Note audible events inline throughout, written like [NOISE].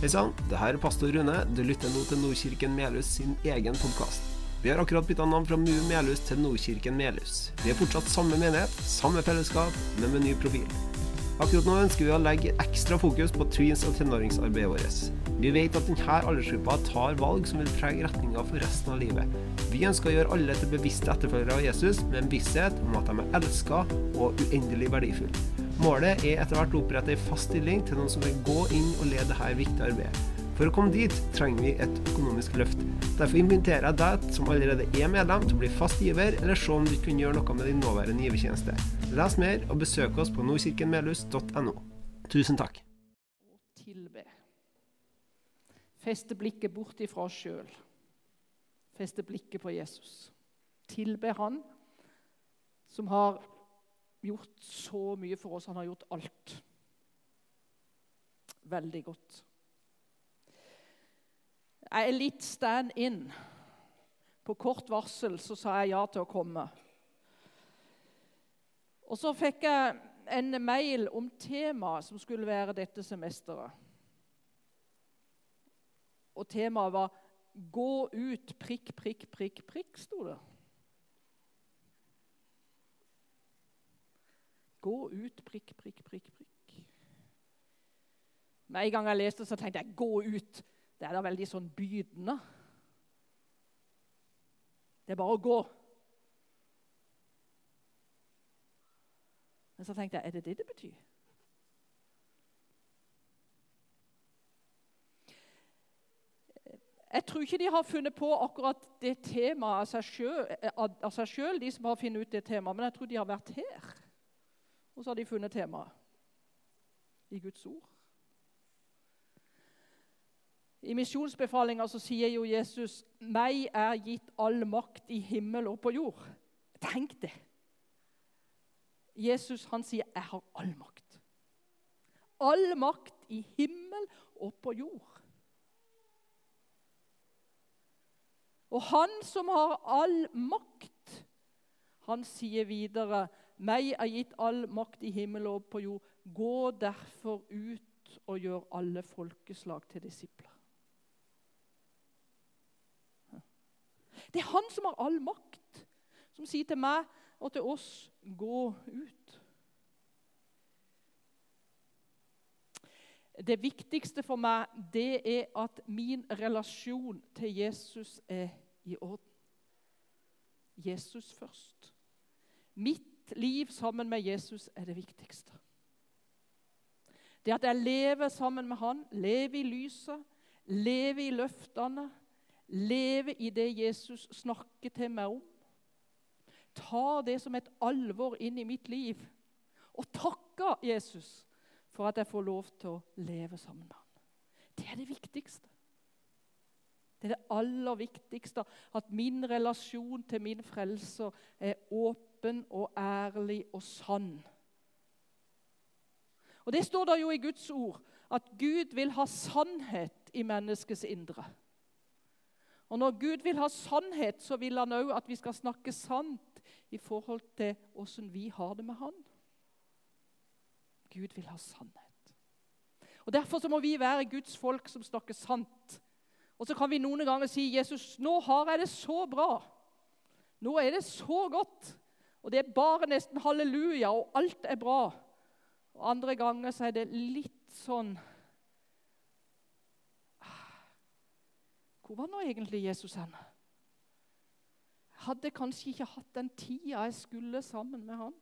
Hei sann, det her er pastor Rune. Du lytter nå til Nordkirken Melhus sin egen podkast. Vi har akkurat bytta navn fra MU Melhus til Nordkirken Melhus. Vi er fortsatt samme menighet, samme fellesskap, men med ny profil. Akkurat nå ønsker vi å legge ekstra fokus på tweens- og tenåringsarbeidet vårt. Vi vet at denne aldersgruppa tar valg som vil prege retninga for resten av livet. Vi ønsker å gjøre alle til bevisste etterfølgere av Jesus, med en visshet om at de er elska og uendelig verdifulle. Målet er etter hvert å opprette en fast stilling til noen som vil gå inn og lede dette viktige arbeidet. For å komme dit trenger vi et økonomisk løft. Derfor inviterer jeg deg som allerede er medlem til å bli fast giver, eller se om du kan gjøre noe med din nåværende givertjeneste. Les mer og besøk oss på nordkirkenmelhus.no. Tusen takk. tilbe. Feste blikket bort ifra oss sjøl. Feste blikket på Jesus. Tilbe Han som har gjort så mye for oss. Han har gjort alt. Veldig godt. Jeg er litt stand-in. På kort varsel så sa jeg ja til å komme. Og så fikk jeg en mail om temaet som skulle være dette semesteret. Og temaet var 'Gå ut prikk, prikk, prikk, prikk', sto det. Gå ut prikk, prikk, prikk, prikk. Med en gang jeg leste, så tenkte jeg 'gå ut'. Det er da veldig sånn bydende. Det er bare å gå. Men så tenkte jeg er det det det betyr? Jeg tror ikke de har funnet på akkurat det temaet av seg sjøl, de som har funnet ut det temaet, men jeg tror de har vært her. Og så har de funnet temaet i Guds ord. I misjonsbefalinga sier jo Jesus 'Meg er gitt all makt i himmel og på jord'. Tenk det! Jesus han sier 'Jeg har all makt'. All makt i himmel og på jord. Og han som har all makt, han sier videre, 'Meg er gitt all makt i himmel og på jord'. Gå derfor ut og gjør alle folkeslag til disipler. Det er han som har all makt, som sier til meg og til oss 'gå ut'. Det viktigste for meg det er at min relasjon til Jesus er i orden. Jesus først. Mitt liv sammen med Jesus er det viktigste. Det at jeg lever sammen med han, lever i lyset, lever i løftene, lever i det Jesus snakker til meg om. Tar det som et alvor inn i mitt liv og takker Jesus for at jeg får lov til å leve sammen med ham. Det er det viktigste. Det er det aller viktigste. At min relasjon til min frelser er åpen og ærlig og sann. Og Det står der jo i Guds ord at Gud vil ha sannhet i menneskets indre. Og Når Gud vil ha sannhet, så vil han òg at vi skal snakke sant i forhold til åssen vi har det med Han. Gud vil ha sannhet. Og Derfor så må vi være Guds folk som snakker sant. Og så kan vi noen ganger si Jesus, nå har jeg det så bra. Nå er det så godt. Og det er bare nesten halleluja, og alt er bra. Og Andre ganger så er det litt sånn Hvor var nå egentlig Jesus hen? Jeg hadde kanskje ikke hatt den tida jeg skulle sammen med han.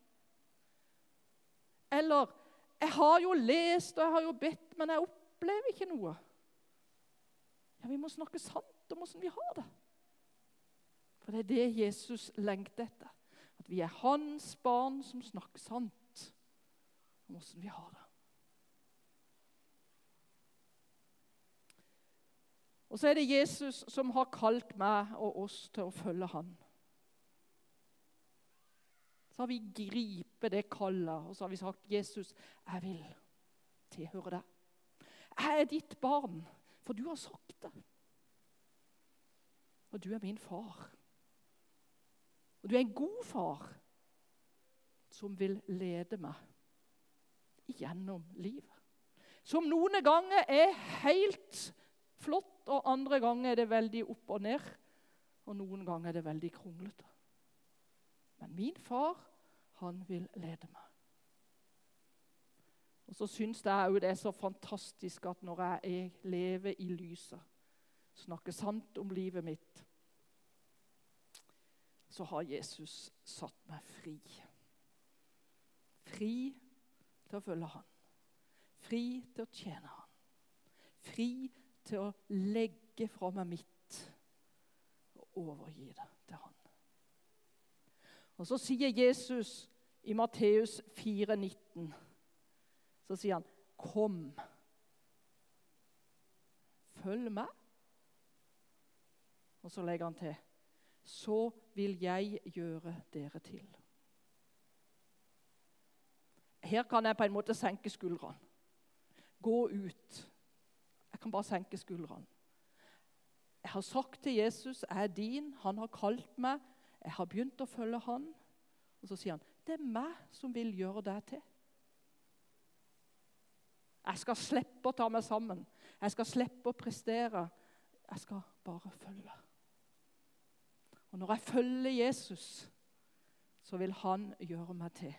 Eller jeg har jo lest og jeg har jo bedt, men jeg opplever ikke noe. Ja, Vi må snakke sant om åssen vi har det. For det er det Jesus lengter etter. Vi er hans barn som snakker sant om åssen vi har det. Og så er det Jesus som har kalt meg og oss til å følge han. Så har vi gripet det kallet og så har vi sagt, 'Jesus, jeg vil tilhøre deg.' 'Jeg er ditt barn, for du har sagt det.' Og du er min far. Og du er en god far som vil lede meg gjennom livet. Som noen ganger er helt flott, og andre ganger er det veldig opp og ned. Og noen ganger er det veldig kronglete. Men min far, han vil lede meg. Og så syns jeg òg det er så fantastisk at når jeg lever i lyset, snakker sant om livet mitt, så har Jesus satt meg fri. Fri til å følge han. Fri til å tjene han. Fri til å legge fra meg mitt og overgi det til han. Og Så sier Jesus i Matteus 4,19 så sier han, 'Kom, følg meg.' Og så legger han til, 'Så vil jeg gjøre dere til'. Her kan jeg på en måte senke skuldrene. Gå ut. Jeg kan bare senke skuldrene. Jeg har sagt til Jesus, 'Jeg er din. Han har kalt meg. Jeg har begynt å følge han.' Og så sier han, 'Det er meg som vil gjøre deg til.' Jeg skal slippe å ta meg sammen. Jeg skal slippe å prestere. Jeg skal bare følge. Og når jeg følger Jesus, så vil han gjøre meg til.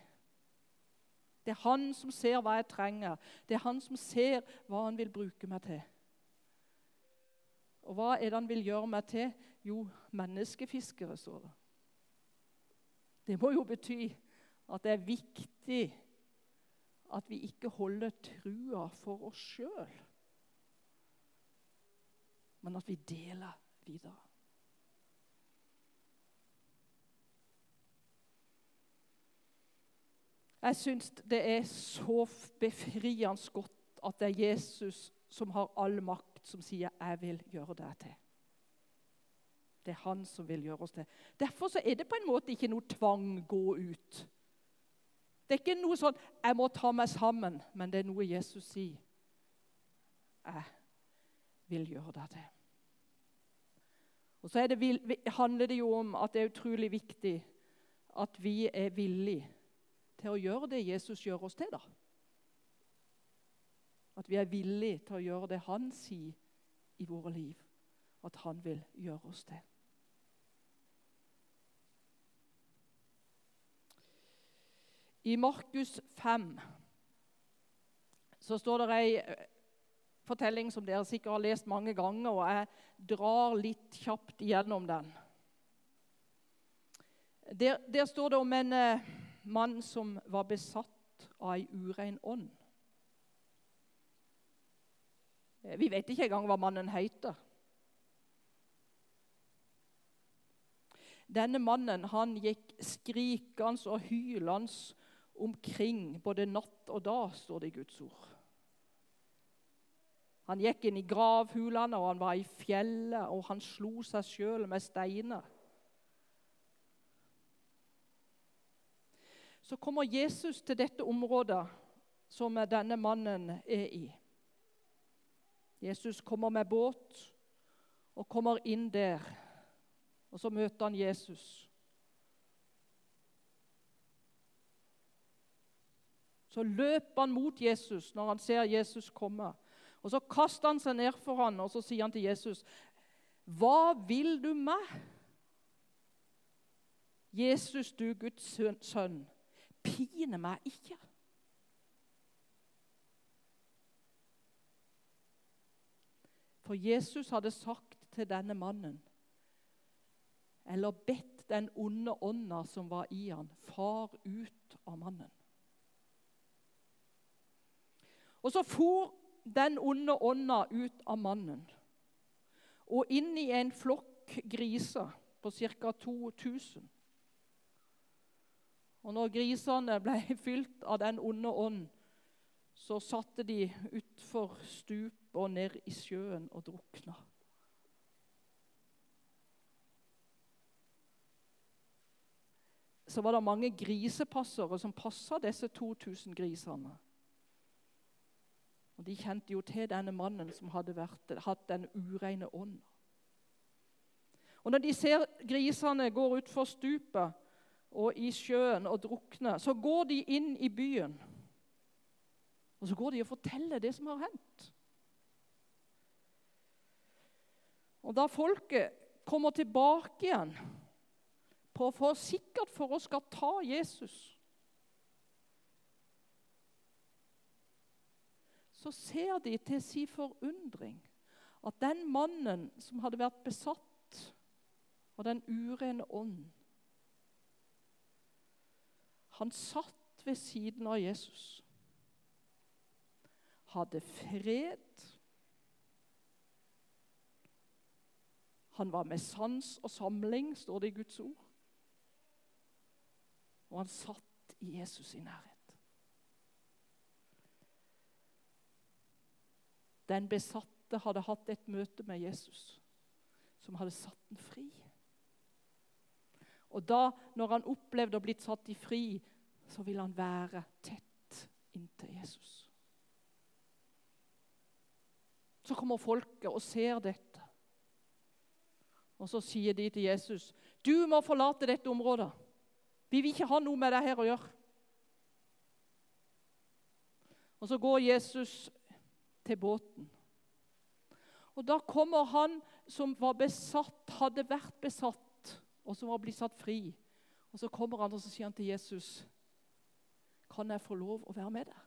Det er han som ser hva jeg trenger. Det er han som ser hva han vil bruke meg til. Og hva er det han vil gjøre meg til? Jo, menneskefiskere, står det. Det må jo bety at det er viktig at vi ikke holder trua for oss sjøl, men at vi deler videre. Jeg syns det er så befriende godt at det er Jesus som har all makt, som sier 'jeg vil gjøre deg til'. Det er han som vil gjøre oss til. Derfor er det på en måte ikke noe tvang gå ut. Det er ikke noe sånn 'jeg må ta meg sammen', men det er noe Jesus sier. 'Jeg vil gjøre deg til'. Og så det, handler det jo om at det er utrolig viktig at vi er villige til å gjøre det Jesus gjør oss til. da. At vi er villige til å gjøre det han sier i våre liv. At han vil gjøre oss til. I Markus 5 så står det ei eh, fortelling som dere sikkert har lest mange ganger, og jeg drar litt kjapt gjennom den. Der, der står det om en uh, mann som var besatt av ei urein ånd. Eh, vi vet ikke engang hva mannen heter. Denne mannen han gikk skrikende og hylende omkring både natt og dag, står det i Guds ord. Han gikk inn i gravhulene, og han var i fjellet, og han slo seg sjøl med steiner. Så kommer Jesus til dette området som denne mannen er i. Jesus kommer med båt og kommer inn der. Og så møter han Jesus. Så løper han mot Jesus når han ser Jesus komme. Og Så kaster han seg ned for ham og så sier han til Jesus, 'Hva vil du meg?' Jesus, du Guds sønn, pine meg ikke. For Jesus hadde sagt til denne mannen, eller bedt den onde ånda som var i han, far ut av mannen. Og så for den onde ånda ut av mannen og inn i en flokk griser på ca. 2000. Og når grisene ble [LAUGHS] fylt av den onde ånd, så satte de utfor stupet og ned i sjøen og drukna. Så var det mange grisepassere som passa disse 2000 grisene. Og De kjente jo til denne mannen som hadde vært, hatt den ureine ånd. Og Når de ser grisene går utfor stupet og i sjøen og drukner, så går de inn i byen. Og så går de og forteller det som har hendt. Og da folket kommer tilbake igjen på for sikkert for å skal ta Jesus Så ser de til sin forundring at den mannen som hadde vært besatt av den urene ånd Han satt ved siden av Jesus, hadde fred Han var med sans og samling, står det i Guds ord. Og han satt i Jesus i nærhet. Den besatte hadde hatt et møte med Jesus som hadde satt den fri. Og da, når han opplevde å blitt satt i fri, så vil han være tett inntil Jesus. Så kommer folket og ser dette. Og så sier de til Jesus, 'Du må forlate dette området.' 'Vi vil ikke ha noe med det her å gjøre.' Og så går Jesus til båten. Og Da kommer han som var besatt, hadde vært besatt, og som var blitt satt fri. Og Så kommer han og så sier han til Jesus, 'Kan jeg få lov å være med deg?'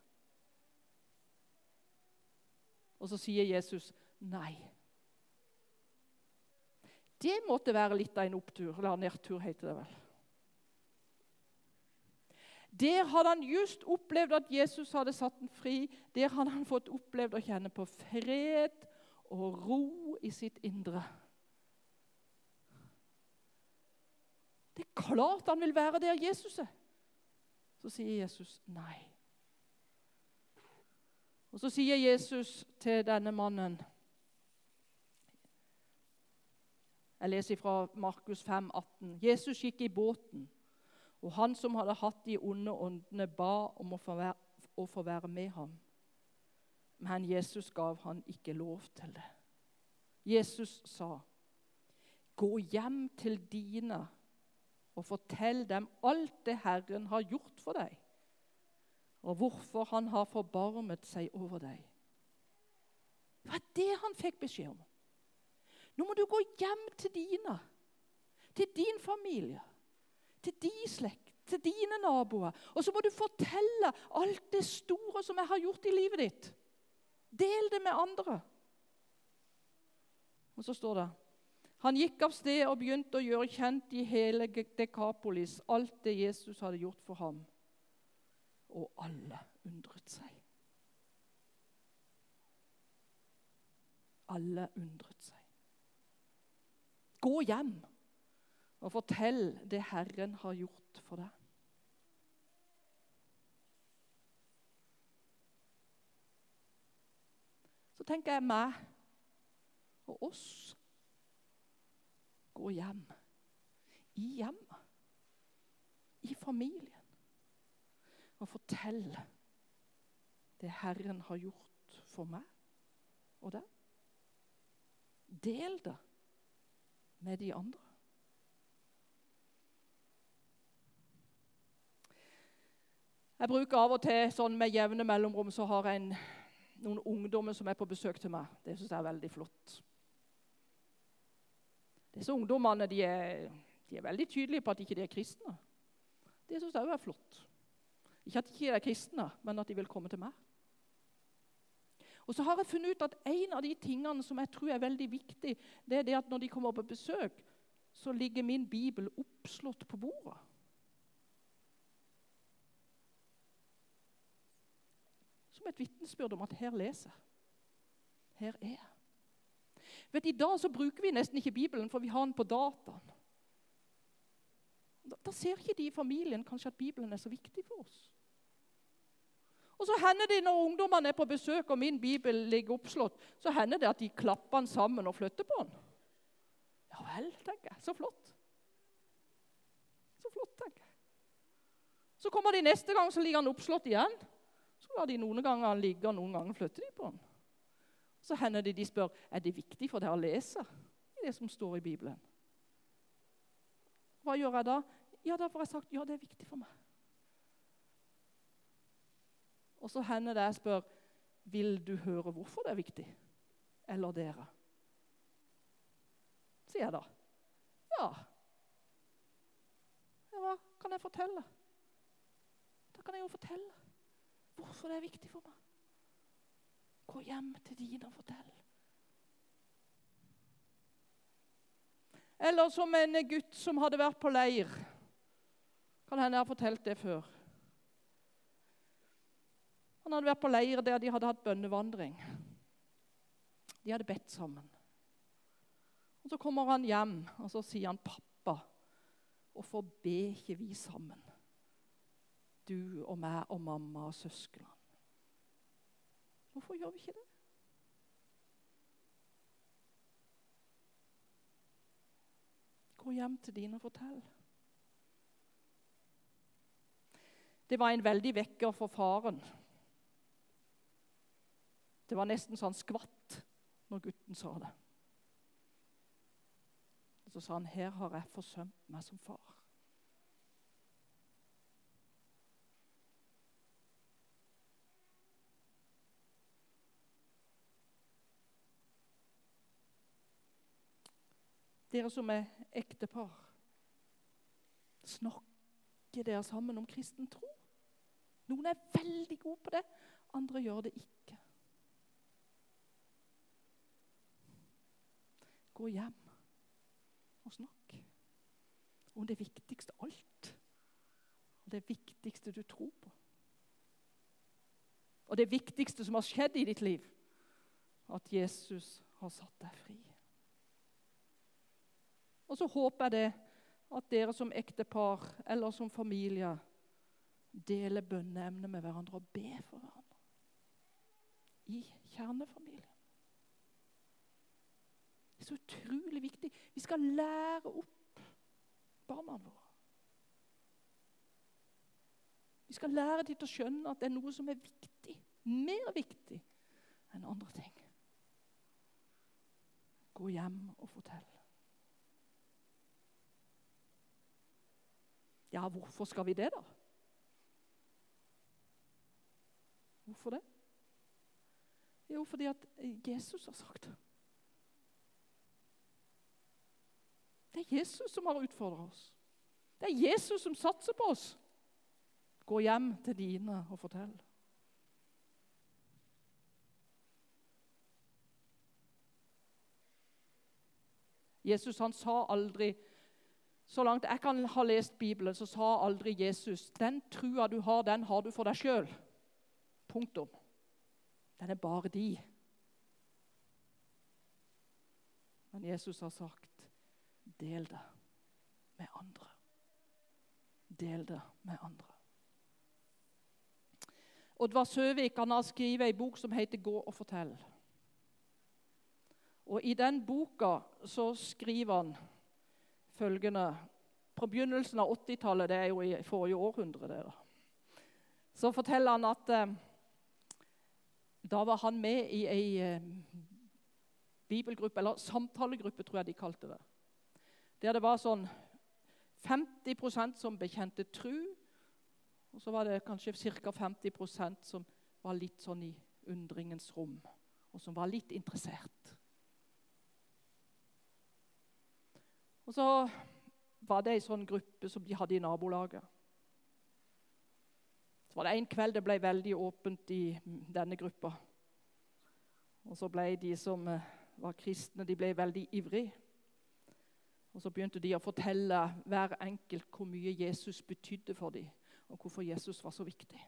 Og så sier Jesus, 'Nei'. Det måtte være litt av en opptur, eller nedtur, heter det vel. Der hadde han just opplevd at Jesus hadde satt den fri. Der hadde han fått opplevd å kjenne på fred og ro i sitt indre. Det er klart han vil være der Jesus er. Så sier Jesus nei. Og Så sier Jesus til denne mannen Jeg leser fra Markus 5, 18. Jesus gikk i båten, og han som hadde hatt de onde åndene, ba om å få, være, å få være med ham. Men Jesus gav han ikke lov til det. Jesus sa, 'Gå hjem til dine og fortell dem alt det Herren har gjort for deg, og hvorfor Han har forbarmet seg over deg.' Det var det han fikk beskjed om. Nå må du gå hjem til dine, til din familie, til din slekt, til dine naboer. Og så må du fortelle alt det store som jeg har gjort i livet ditt. Del det med andre. Og så står det han gikk av sted og begynte å gjøre kjent i hele Dekapolis alt det Jesus hadde gjort for ham. Og alle undret seg. Alle undret seg. Gå hjem og fortell det Herren har gjort for deg. Så tenker jeg meg og oss gå hjem. I hjemmet. I familien. Og fortell det Herren har gjort for meg og deg. Del det med de andre. Jeg bruker av og til sånn med jevne mellomrom så har jeg en, noen ungdommer som er på besøk til meg. Det syns jeg er veldig flott. Disse ungdommene de er, de er, veldig tydelige på at de ikke er kristne. Det syns jeg òg er flott. Ikke at de ikke er kristne, men at de vil komme til meg. Og så har jeg funnet ut at En av de tingene som jeg tror er veldig viktig, det er det at når de kommer på besøk, så ligger min bibel oppslått på bordet. Som et vitnesbyrd om at her leser jeg. Her er jeg. Vet, I dag så bruker vi nesten ikke Bibelen, for vi har den på dataen. Da, da ser ikke de i familien kanskje at Bibelen er så viktig for oss. Og så hender det Når ungdommene er på besøk og min bibel ligger oppslått, så hender det at de klapper den sammen og flytter på den. Ja vel, tenker jeg. Så flott. Så flott, tenker jeg. Så kommer de neste gang, så ligger den oppslått igjen. Så lar de noen ganger ligge, og noen ganger flytter de på den. Så hender det de spør er det viktig for deg å lese det som står i Bibelen. Hva gjør jeg da? Ja, Da får jeg sagt ja, det er viktig for meg. Og så hender det jeg spør vil du høre hvorfor det er viktig. Eller dere. Sier jeg da. Ja. Hva kan jeg fortelle? Da kan jeg jo fortelle hvorfor det er viktig for meg. Gå hjem til dine og fortell. Eller som en gutt som hadde vært på leir. Kan hende jeg har fortalt det før. Han hadde vært på leir der de hadde hatt bønnevandring. De hadde bedt sammen. Og Så kommer han hjem og så sier han, 'Pappa, hvorfor ber ikke vi sammen?' Du og meg og mamma og søsknene. Hvorfor gjør vi ikke det? Gå hjem til dine og fortell. Det var en veldig vekker for faren. Det var nesten så han skvatt når gutten sa det. Så sa han, 'Her har jeg forsømt meg som far'. Dere som er ektepar, snakker dere sammen om kristen tro? Noen er veldig gode på det, andre gjør det ikke. Gå hjem og snakk om det viktigste av alt. Og det viktigste du tror på. Og det viktigste som har skjedd i ditt liv. At Jesus har satt deg fri. Og så håper jeg det at dere som ektepar eller som familie deler bønneemnet med hverandre og ber for hverandre. I kjernefamilien. Det er så utrolig viktig. Vi skal lære opp barna våre. Vi skal lære dem til å skjønne at det er noe som er viktig. Mer viktig enn andre ting. Gå hjem og fortell. Ja, hvorfor skal vi det, da? Hvorfor det? Jo, fordi at Jesus har sagt det. Det er Jesus som har utfordra oss. Det er Jesus som satser på oss. Gå hjem til dine og fortell. Jesus han sa aldri så langt jeg kan ha lest Bibelen, så sa aldri Jesus den trua du har, den har du for deg sjøl. Punktum. Den er bare de. Men Jesus har sagt, del det med andre. Del det med andre. Oddvar Søvik han har skrevet en bok som heter 'Gå og fortell'. Og I den boka så skriver han følgende På begynnelsen av 80-tallet, det er jo i forrige århundre, det da, så forteller han at eh, da var han med i ei eh, bibelgruppe, eller samtalegruppe, tror jeg de kalte det. Der det var sånn 50% som bekjente tru, og så var det kanskje ca. 50% som var litt sånn i undringens rom, og som var litt interessert. Og så var det ei sånn gruppe som de hadde i nabolaget. Så var det En kveld det ble veldig åpent i denne gruppa. Og så ble de som eh, var kristne, de ble veldig ivrige. Og så begynte de å fortelle hver enkelt hvor mye Jesus betydde for dem, og hvorfor Jesus var så viktig.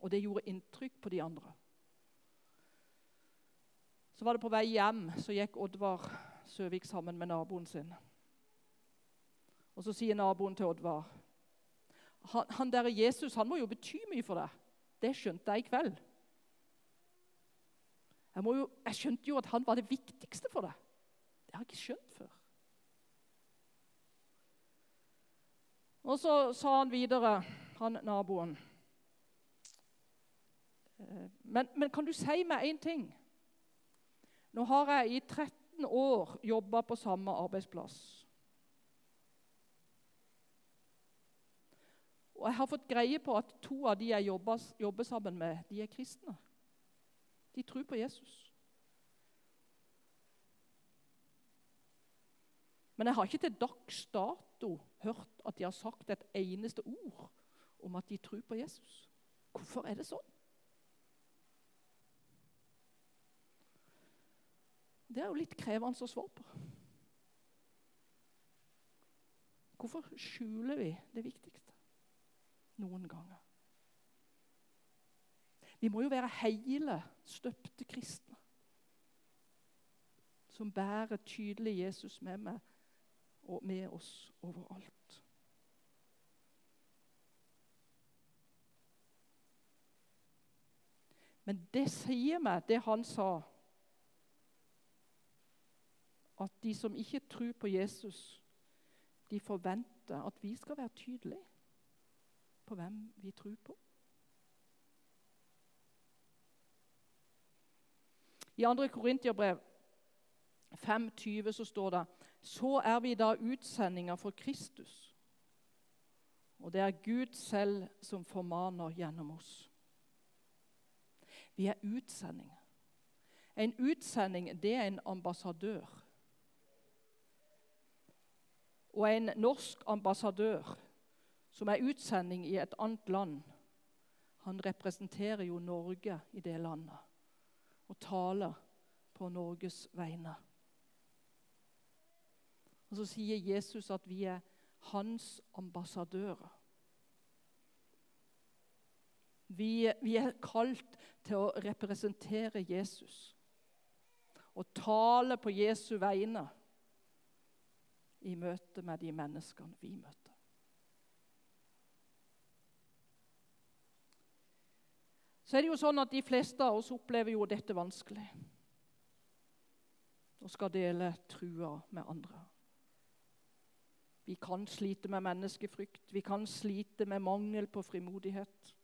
Og det gjorde inntrykk på de andre. Så var det på vei hjem, så gikk Oddvar Søvik sammen med naboen sin. Og Så sier naboen til Oddvar han, han der Jesus han må jo bety mye for deg. Det skjønte jeg i kveld. Jeg, jo, jeg skjønte jo at han var det viktigste for deg. Det har jeg ikke skjønt før. Og så sa han videre, han naboen eh, men, men kan du si meg én ting? Nå har jeg i 13 år jobba på samme arbeidsplass. Og jeg har fått greie på at to av de jeg jobber, jobber sammen med, de er kristne. De tror på Jesus. Men jeg har ikke til dags dato hørt at de har sagt et eneste ord om at de tror på Jesus. Hvorfor er det sånn? Det er jo litt krevende å svare på. Hvorfor skjuler vi det viktigste? Noen ganger. Vi må jo være hele, støpte kristne som bærer tydelig Jesus med meg og med oss overalt. Men det sier meg, det han sa, at de som ikke tror på Jesus, de forventer at vi skal være tydelige på hvem vi tror på. I 2. Korintiabrev 5,20 så står det så er vi da utsendinger for Kristus. Og det er Gud selv som formaner gjennom oss. Vi er utsendinger. En utsending det er en ambassadør. Og en norsk ambassadør som er utsending i et annet land, han representerer jo Norge i det landet og taler på Norges vegne. Og Så sier Jesus at vi er hans ambassadører. Vi, vi er kalt til å representere Jesus og tale på Jesu vegne i møte med de menneskene vi møter. Så er det jo sånn at De fleste av oss opplever jo dette vanskelig og skal dele trua med andre. Vi kan slite med menneskefrykt, vi kan slite med mangel på frimodighet.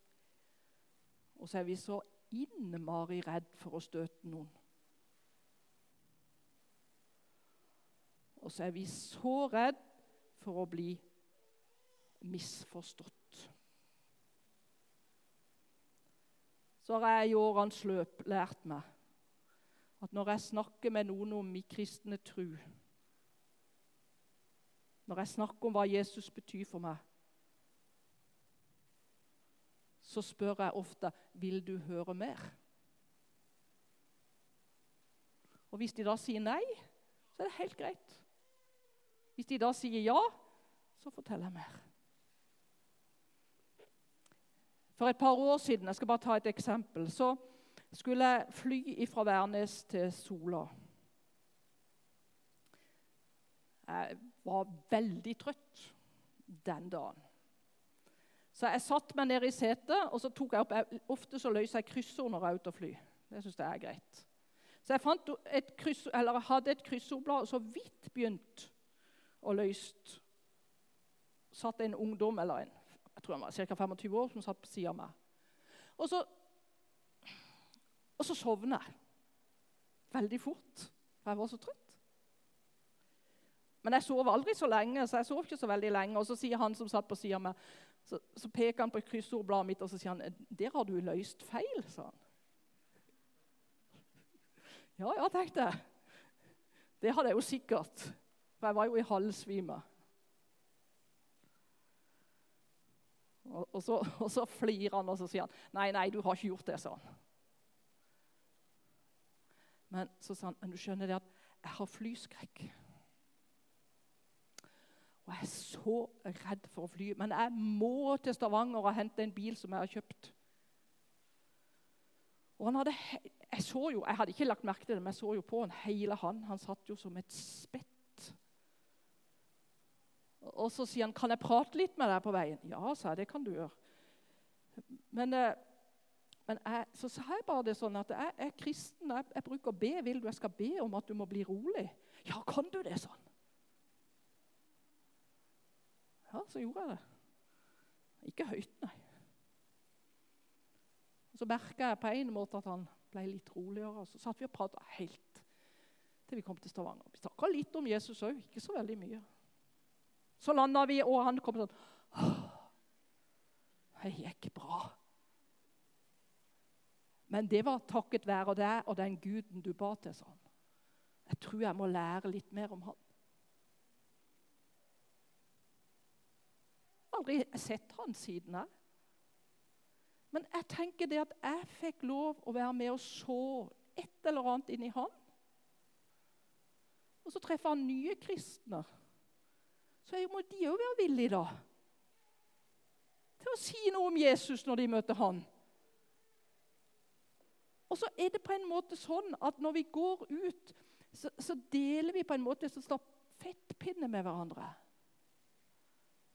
Og så er vi så innmari redd for å støte noen. Og så er vi så redd for å bli misforstått. Så har jeg i årenes løp lært meg at når jeg snakker med noen om min kristne tro, når jeg snakker om hva Jesus betyr for meg, så spør jeg ofte vil du høre mer. Og Hvis de da sier nei, så er det helt greit. Hvis de da sier ja, så forteller jeg mer. For et par år siden jeg skal bare ta et eksempel, så skulle jeg fly fra Værnes til Sola. Jeg var veldig trøtt den dagen. Så jeg satte meg ned i setet og så tok jeg opp, jeg, Ofte så løser jeg kryssord når jeg er ute og fly. Det syns jeg er greit. Så jeg et kryss, hadde et kryssordblad og så vidt begynt å løst Satt en ungdom, eller en jeg tror han var ca. 25 år, som satt på sida av meg. Og så, og så sovna jeg veldig fort, for jeg var så trøtt. Men jeg sov aldri så lenge, så jeg sov ikke så veldig lenge. Og så sier han som satt på sida av meg, så, så, peker han på kryssordbladet mitt og så sier han, 'Der har du løst feil', sa han. Ja, ja, tenkte jeg. Det hadde jeg jo sikkert, for jeg var jo i halvsvime. Og, og, så, og så flirer han og så sier han, 'Nei, nei, du har ikke gjort det', sa han. Men så sa han, 'Men du skjønner det at jeg har flyskrekk'. Og jeg er så redd for å fly. Men jeg må til Stavanger og hente en bil som jeg har kjøpt. Og han hadde, jeg, så jo, jeg hadde ikke lagt merke til det, men jeg så jo på han hele han. Han satt jo som et spett og så sier han, 'Kan jeg prate litt med deg på veien?' 'Ja', sa jeg. 'Det kan du gjøre'. Men, eh, men jeg, så sa jeg bare det sånn at jeg er kristen. Jeg, jeg bruker å be. 'Vil du jeg skal be om at du må bli rolig?' 'Ja, kan du det?' sånn. Ja, så gjorde jeg det. Ikke høyt, nei. Så merka jeg på en måte at han ble litt roligere. Så satt vi og prata helt til vi kom til Stavanger. Vi snakka litt om Jesus òg, ikke så veldig mye. Så landa vi, og han kom sånn Det gikk bra. Men det var takket være deg og den guden du ba til. sånn. Jeg tror jeg må lære litt mer om han. Aldri sett han siden her. Men jeg tenker det at jeg fikk lov å være med og så et eller annet inni han. Og så treffer han nye kristne. Så må de òg være villige da. til å si noe om Jesus når de møter han. Og så er det på en måte sånn at når vi går ut, så, så deler vi på en måte som fettpinne med hverandre.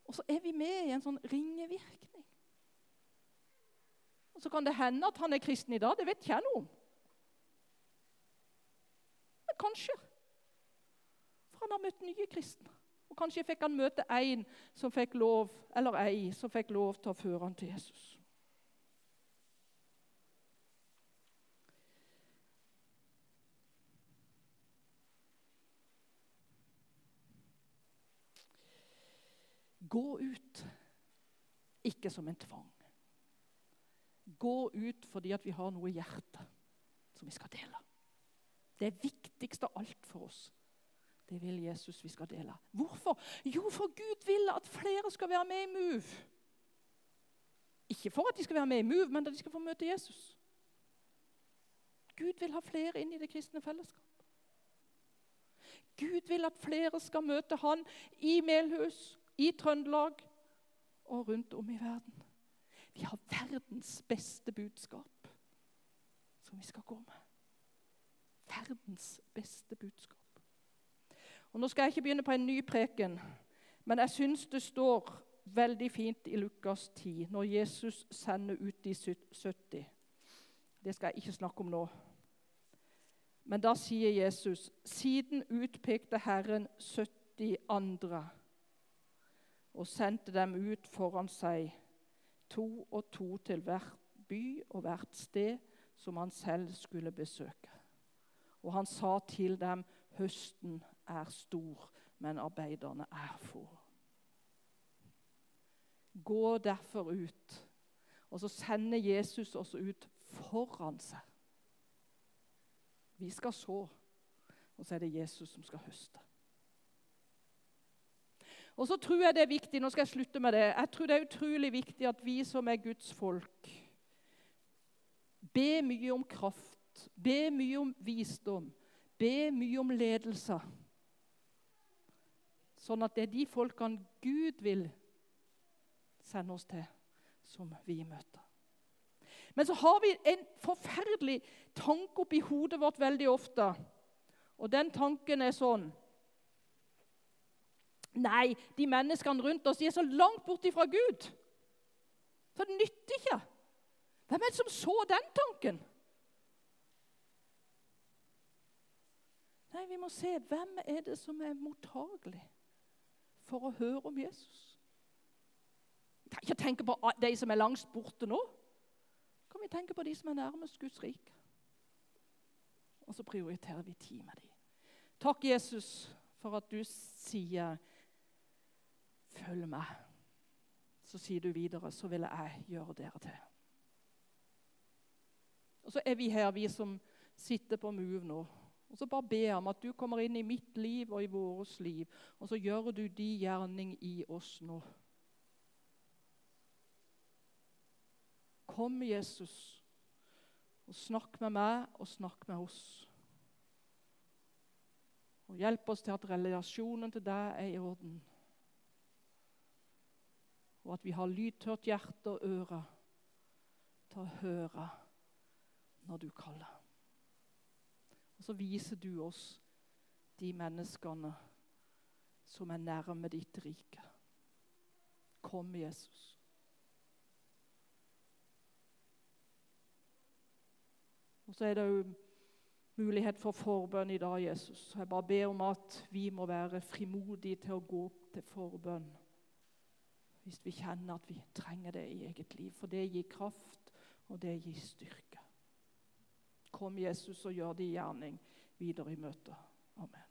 Og så er vi med i en sånn ringevirkning. Og Så kan det hende at han er kristen i dag. Det vet ikke jeg noe om. Men kanskje. For han har møtt nye kristne. Og kanskje fikk han møte en som fikk lov, eller ei som fikk lov til å føre han til Jesus. Gå ut, ikke som en tvang. Gå ut fordi vi har noe i hjertet som vi skal dele. Det er viktigst av alt for oss. Det vil Jesus vi skal dele. Hvorfor? Jo, for Gud vil at flere skal være med i Move. Ikke for at de skal være med i Move, men at de skal få møte Jesus. Gud vil ha flere inn i det kristne fellesskap. Gud vil at flere skal møte han i Melhus, i Trøndelag og rundt om i verden. Vi har verdens beste budskap som vi skal gå med. Verdens beste budskap. Og Nå skal jeg ikke begynne på en ny preken, men jeg syns det står veldig fint i Lukas 10, når Jesus sender ut de 70. Det skal jeg ikke snakke om nå. Men da sier Jesus, siden utpekte Herren 70 andre og sendte dem ut foran seg, to og to til hvert by og hvert sted som han selv skulle besøke. Og han sa til dem, høsten er stor, men arbeiderne er få. Gå derfor ut. Og så sender Jesus oss ut foran seg. Vi skal så, og så er det Jesus som skal høste. Og så tror jeg det er viktig, nå skal jeg slutte med det, jeg tror det er utrolig viktig at vi som er Guds folk, be mye om kraft, be mye om visdom, be mye om ledelse. Sånn at det er de folkene Gud vil sende oss til, som vi møter. Men så har vi en forferdelig tanke oppi hodet vårt veldig ofte. Og den tanken er sånn Nei, de menneskene rundt oss de er så langt borte fra Gud. Så det nytter ikke. Hvem er det som så den tanken? Nei, Vi må se hvem er det som er mottagelig for å høre om Jesus. Ikke tenke på de som er langt borte nå. Kan vi tenke på de som er nærmest Guds rike? Og så prioriterer vi tid med dem. Takk, Jesus, for at du sier 'Følg meg'. Så sier du videre, 'Så vil jeg gjøre dere til'. Og Så er vi her, vi som sitter på Move nå. Og så bare ber jeg om at du kommer inn i mitt liv og i vårt liv, og så gjør du de gjerning i oss nå. Kom, Jesus, og snakk med meg og snakk med oss. Og Hjelp oss til at relasjonen til deg er i orden og at vi har lydtørt hjerte og øre til å høre når du kaller. Så viser du oss de menneskene som er nærme ditt rike. Kom, Jesus. Og så er det jo mulighet for forbønn i dag, Jesus. Jeg bare ber om at vi må være frimodige til å gå til forbønn hvis vi kjenner at vi trenger det i eget liv. For det gir kraft, og det gir styrke. Kom, Jesus, og gjør din gjerning videre i møtet. Amen.